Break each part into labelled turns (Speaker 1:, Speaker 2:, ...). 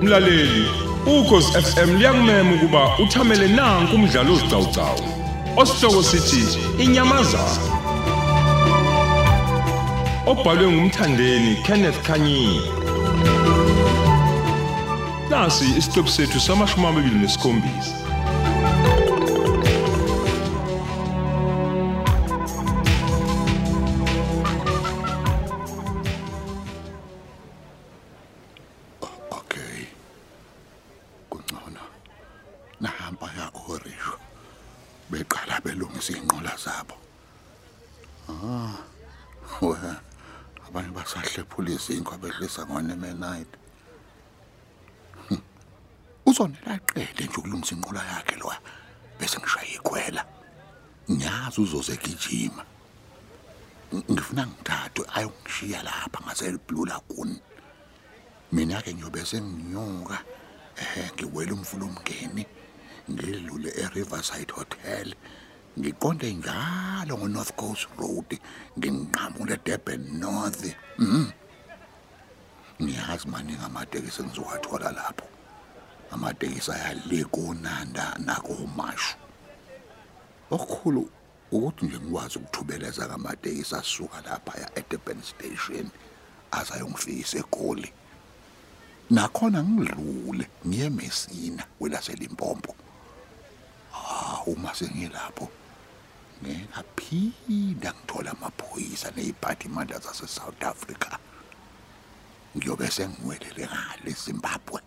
Speaker 1: Mlaleli, ukhosi FM liyakumema ukuba uthamele nanku umdlalo ozicawucawu. Osihloko sithi inyamazana. Obhalwe ngumthandeni Kenneth Kanyini. Nasi isiqebu sethu samashumi amabili nesikhombisa.
Speaker 2: Okay. Kungcono. Nahamba ya orisho. Beqala belungisa inqola zabo. Ah. Wena abanye basahlephula izinkwa behlisa ngone night. Uzonela qede nje ukulungisa inqola yakhe lo. Bese ngishaya ikhwela. Nyazi uzoze gijima. Ngifuna ngithathe ayongishiya lapha ngase Blue Lagoon. mina ke ngiyobe senginyuka eh ngiwela umfula umngeni ngidlule eRiverside Hotel ngiqonde njalo ngoNorth Coast Road nginqamule Durban North mhm ngiyazi maningi amatekisi engizowathola lapho amatekisi ayale konanda nakomashu okukhulu ukuthi nje ngikwazi ukuthubeleza ngamatekisi asuka lapha ya eDurban Station azayongifikisa eGoli nakhona ngidlule ngiye Mesina kwelaseLimpopo ah uma sengilapho ngingaphinda ngithola amaphoyisa neziphathimandla zase South Africa. Ngiyobe sengiwelele ngale Zimbabwe.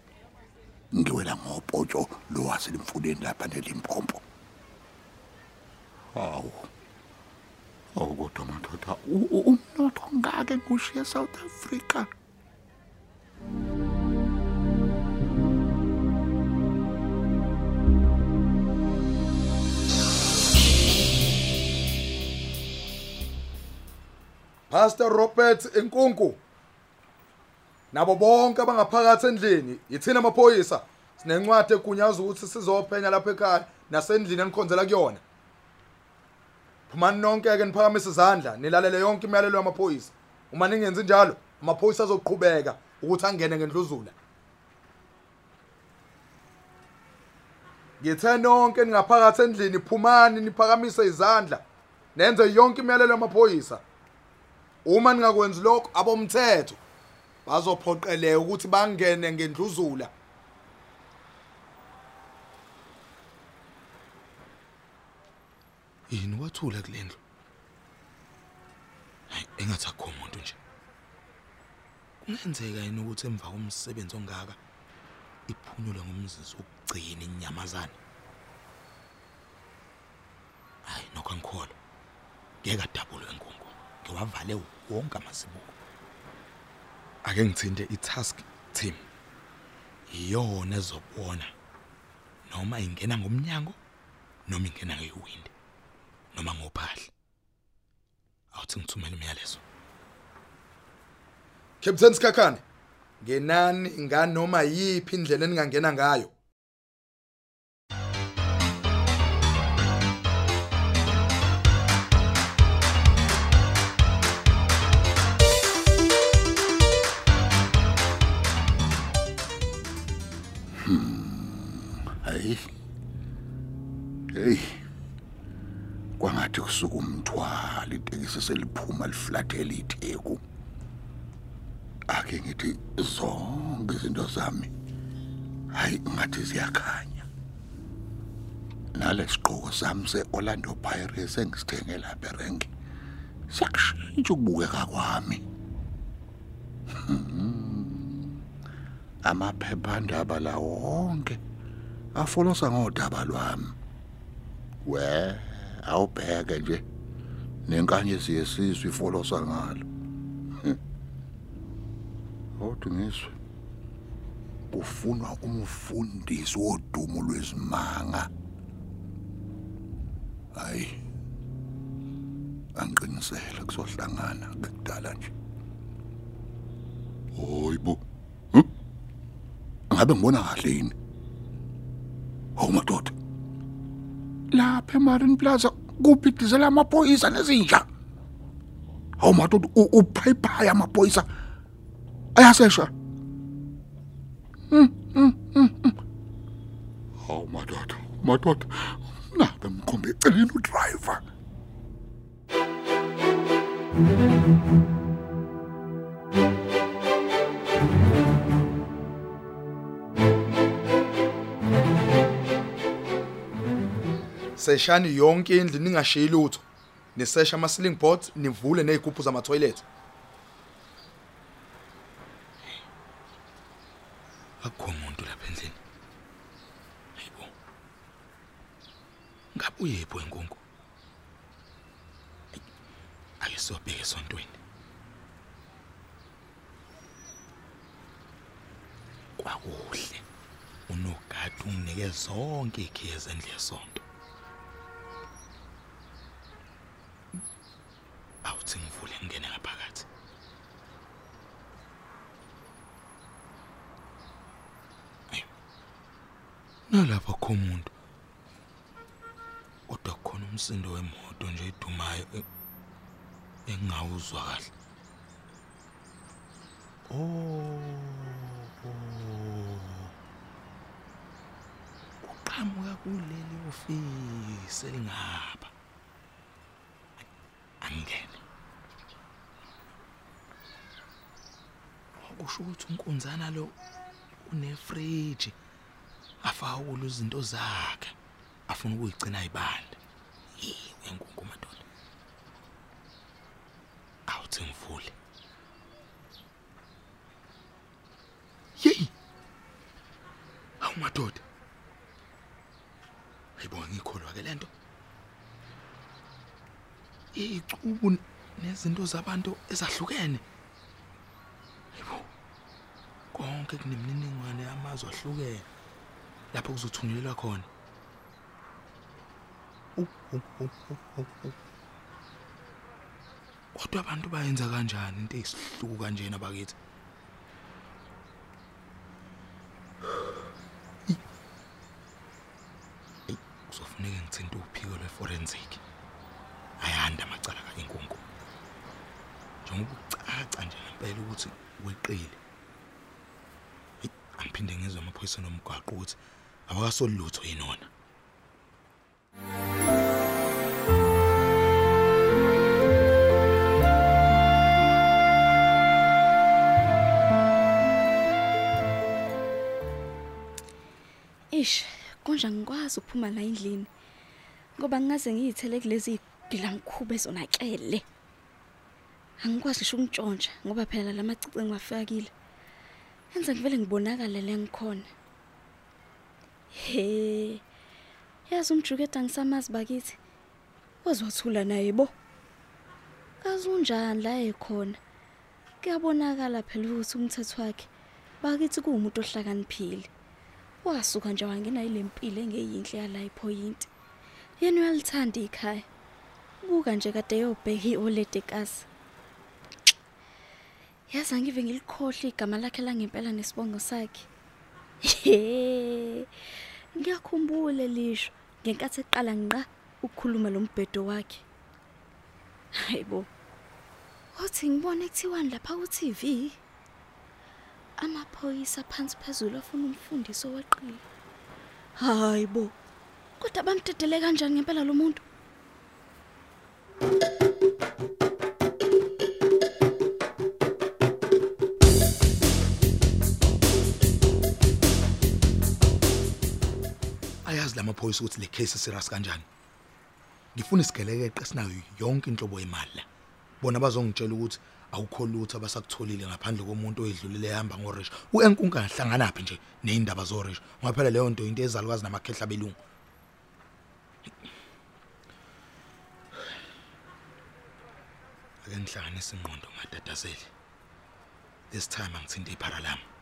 Speaker 2: Ngiwela ngopotsho lo waselimfuleni lapha neLimpopo. Hawu. Awu kodwa madoda u- u- umnotho ngake kushiya South Africa.
Speaker 3: Pastor Robert Enkunku nabo bonke abangaphakathi endlini yithina amaphoyisa sinencwadi egunyaza ukuthi sizophenya lapha ekhaya nasendlini enikhonzela kuyona. Phumani nonke ke niphakamise izandla nilalele yonke imiyalelo yamaphoyisa. Uma ningenzi njalo amaphoyisa azoqhubeka ukuthi angene ngendluzula. Ngithe nonke ningaphakathi endlini phumani niphakamise izandla nenze yonke imiyalelo yamaphoyisa. Uma ningakwenzi lokho abomthetho. Bazophoqeleka ukuthi bangene ngendluzula.
Speaker 4: Yini wathula kulendlu? Hayi engathi akho umuntu nje. Kungenzeka yini ukuthi emva komsebenzi ongaka iphunyulwe ngumzizi wokugcina inyamazana hayi nokho angikholwa ngeke adabulwe enkungu. Ngiwavale wonke amasibuko ake ngithinte i-task team. Iyona ezobona noma ingena ngomnyango noma ingena ngewindi noma ngophahla awuthi ngithumela imiyalezo
Speaker 3: Captain Sikhakhane ngenani nganoma yiphi indlela eningangena ngayo?
Speaker 2: Seliphuma liflathela itheku ake ngithi zonke izinto zami hayi ngathi ziyakhanya. Nalesiqhoko sami seOrlando Pirates engisithenge lapha erenk siyakushintsha ukubukeka kwami. Amaphephandaba la wonke afolosa ngodaba lwami. We awubheke nje. Nenkanyezi yesizwe ifolosa ngalo. Kodwa ngiswe kufunwa umfundisi wodumo lwezimanga. Hayi angiqinisele kuzohlangana kudala nje. Hoyibo ngabe ngibona kahle yini? Oh madoda. Lapha eMarine Plaza. Kuphithizela amaphoyisa nezinja. Oh madoda uphayiphaya amaphoyisa. Ayasesha. Oh madoda, madoda. Nabe mkhombe eceleni udriver.
Speaker 3: Seshani yonke indlu ningashiyi lutho. Nisesha ama ceiling boards nivule nezigubhu zama toilet
Speaker 4: akukho umuntu lapha endlini. Hayibo ngabe uyephi wenkunku ake sobheke esontweni. Kwakuhle. Unogadi unginike zonke ikhiye zendlu yesonto awuthi ngivule ngene ngaphakathi nalapha kho umuntu kodwa kukhona umsindo wemoto nje edumayo e- engingawuzwa kahle. Oh uqhamuka kuleli ofisi elingapha. Angene. Okusho ukuthi unkunzana lo unefriji afaka kulo izinto zakhe. Afuna ukuyigcina ibanda yiwe nkunku madoda. Awuthi ngivule yeyi! Awu madoda. Hayibo ngikholwa ke lento icubu nezinto zabantu ezahlukene. Hayibo konke kunemininingwane yamazwe ahlukene. Lapho kuzothunyelwa khona. Awu, awu, awu, awu, awu, awu. kodwa abantu bayenza kanjani into eyisihluku kanjena bakithi? Eyi, kuzofuneka ngithinte uphiko lwe-forensic. Ayanda amacala kainkunku njengoba ucaca nje ngempela ukuthi weqile. Eyi, angiphinde ngizwe amaphoyisa nomgwaqo ukuthi awakasolutho yinona
Speaker 5: Ish, konje ngikwazi ukuphuma la endlini. Ngoba ngingaze ngiyithele kulezi gilamkhuba ezonakele. Angikwazi ngisho ukuntshontsha ngoba phela lamacici ngiwafakile. Enza ngivele ngibonakale le ngikhona. He. Yazi umjukeda ngisamazi bakithi. Wazwathula naye bo. Kazi unjani la ekhona? Kuyabonakala phela ukuthi umthetho wakhe bakithi kuwumuntu ohlakaniphile. wasuka nje wangena ilempilo engeyinhle yala ipoint yena uyalithanda ikhaya buka nje kade yobheka ioledekazi yazi angive ngilikhohle igama lakhe langempela nesibongo sakhe ngiyakhumbula lisho. Ngenkathi eqala nqa ukukhuluma lo mbhedo wakhe. Hayibo wathi ngibone kuthiwani lapha ku-TV amaphoyisa phansi phezulu afuna umfundisi oweqile hayibo kodwa bamdedele kanjani ngempela lo muntu?
Speaker 4: Ayazi lamaphoyisa ukuthi le case serious kanjani? Ngifuna isigelekeqe sinayo yonke inhlobo yemali la. Bona bazongitshela ukuthi awukho lutho abasakutholile ngaphandle komuntu oyedlulile ehamba ngorisha uenkunka ngahlanganaphi nje neindaba zorisha ngoba phela leyo nto into ezalukazi namakhehla belungu ake ngihlanganise ingqondo ngadadazeli this time angithinte iphara lami.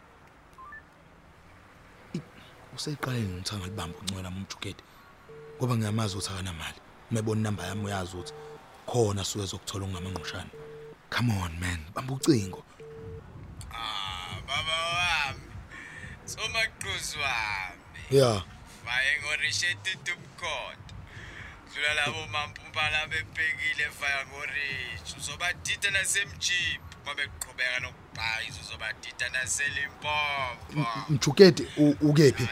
Speaker 4: Useyiqaleni ngithanga libamba uncwela umjukede ngoba ngiyamazi ukuthi akanamali umebona inamba yami uyazi ukuthi khona suke zokuthola ungamanqoshana come on man bamba ucingo
Speaker 6: Ah, baba wami. Somaqhuzu wami.
Speaker 4: yeah
Speaker 6: Maye Reshetite umkhondo. Dlula labo mampumpala bebhekile faya ngorich. Uzobadida nasemjip. Ngoba eqhubeka nokubhayiza uzobadida naselimpopo.
Speaker 4: Mjukede ukephi?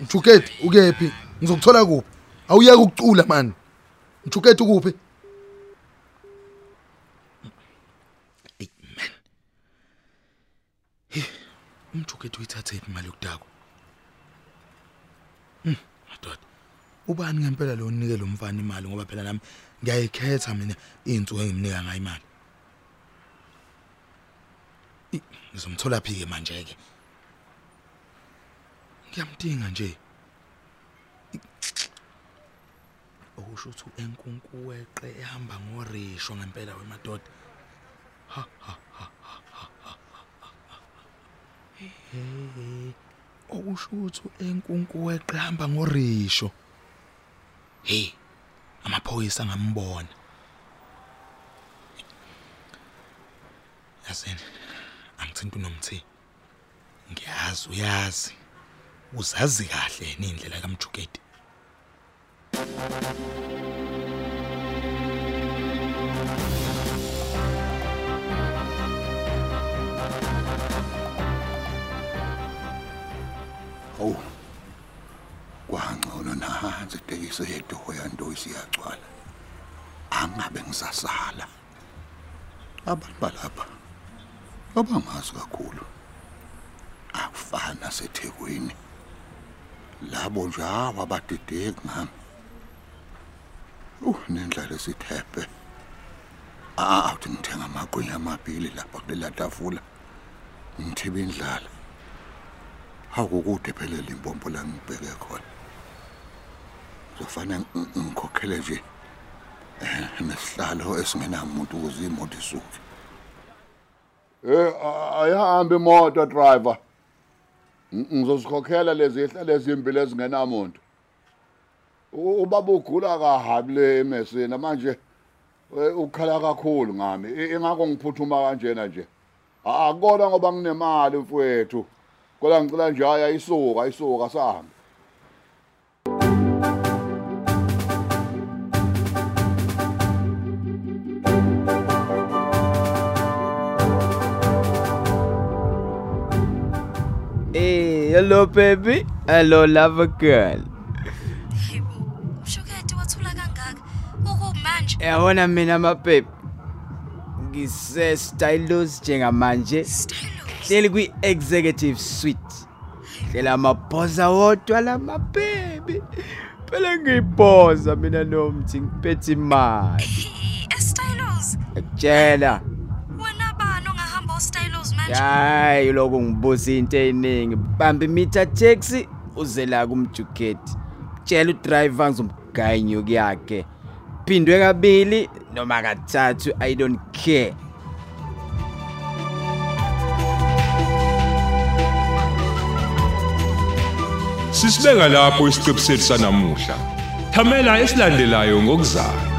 Speaker 4: Mjukede ukephi? Ngizokuthola kuphi? Awuyeka ukucula man. Mjukede ukuphi? Umjukede uyithathe iphi imali yokudakwa? Hmm, madoda. Ubani ngempela lo unike lo mfana imali ngoba phela nami ngiyayikhetha mina izinsuku engimnika ngayo imali. Ngizomthola phi ke manje ke? Ngiyamdinga nje. Okusho ukuthi enkunkuweqe ehamba ngorisho ngempela wemadoda. Ha ha ha. Okusho ukuthi enkunkuweqe ehamba ngorisho. Hey. Amaphoyisa ngambona. Yasini. Angithinta unomthi. Ngiyazi uyazi. Uzazi kahle indlela kaMjukedi?
Speaker 2: Hawu. Nahanze itekisi yedoho yanto isiyagcwala. Angabe ngisasala. Abantu balapha abangazi kakhulu. Akufana seThekwini. Labo njawa abadideki ngami. Uh nendlela esithephe. Ah awuthi ngithenga amaqhiya amabili lapha kulela tafula. Ngithiba indlala. Akukude phela limpompo la ngibheke khona. Kuzofanele ng- ngikhokhele nje eh nesihlalo esingenamuntu ukuze imoto isuke.
Speaker 7: Eh ayahambe imoto driver. Ng- Ngizosikhokhela lezi ihlale ezimbili ezingenamuntu. Ubaba ugula kahabi le emesini manje eh, ukhala kakhulu ngami ingakho ngiphuthuma kanjena nje. Akona ngoba nginemali mfowethu. Kodwa ngicela nje aya isuka isuka
Speaker 6: hello baby. Hello lover girl.
Speaker 5: Yebo. Mshukete wathula kangaka. Ukumanje
Speaker 6: Yabona mina ma baby. Ngise stylos njengamanje.
Speaker 5: stylos.
Speaker 6: Hleli kwi executive suite. Hlela amabhoza wodwa lama baby. Phela ngiyibhoza mina nomthi ngiphethe imali.
Speaker 5: Stylos.
Speaker 6: Ekutshela.
Speaker 5: Manje?
Speaker 6: Hayi lokho ngibuza into eziningi. Bamba imeter taxi uze la kumjuketi. Tshela udriver ngizomganya yakhe. Phindwe kabili noma kathathu I don't care.
Speaker 1: Sisibeka lapho isiqebu sethu sanamuhla. Thamela esilandelayo ngokuzayo.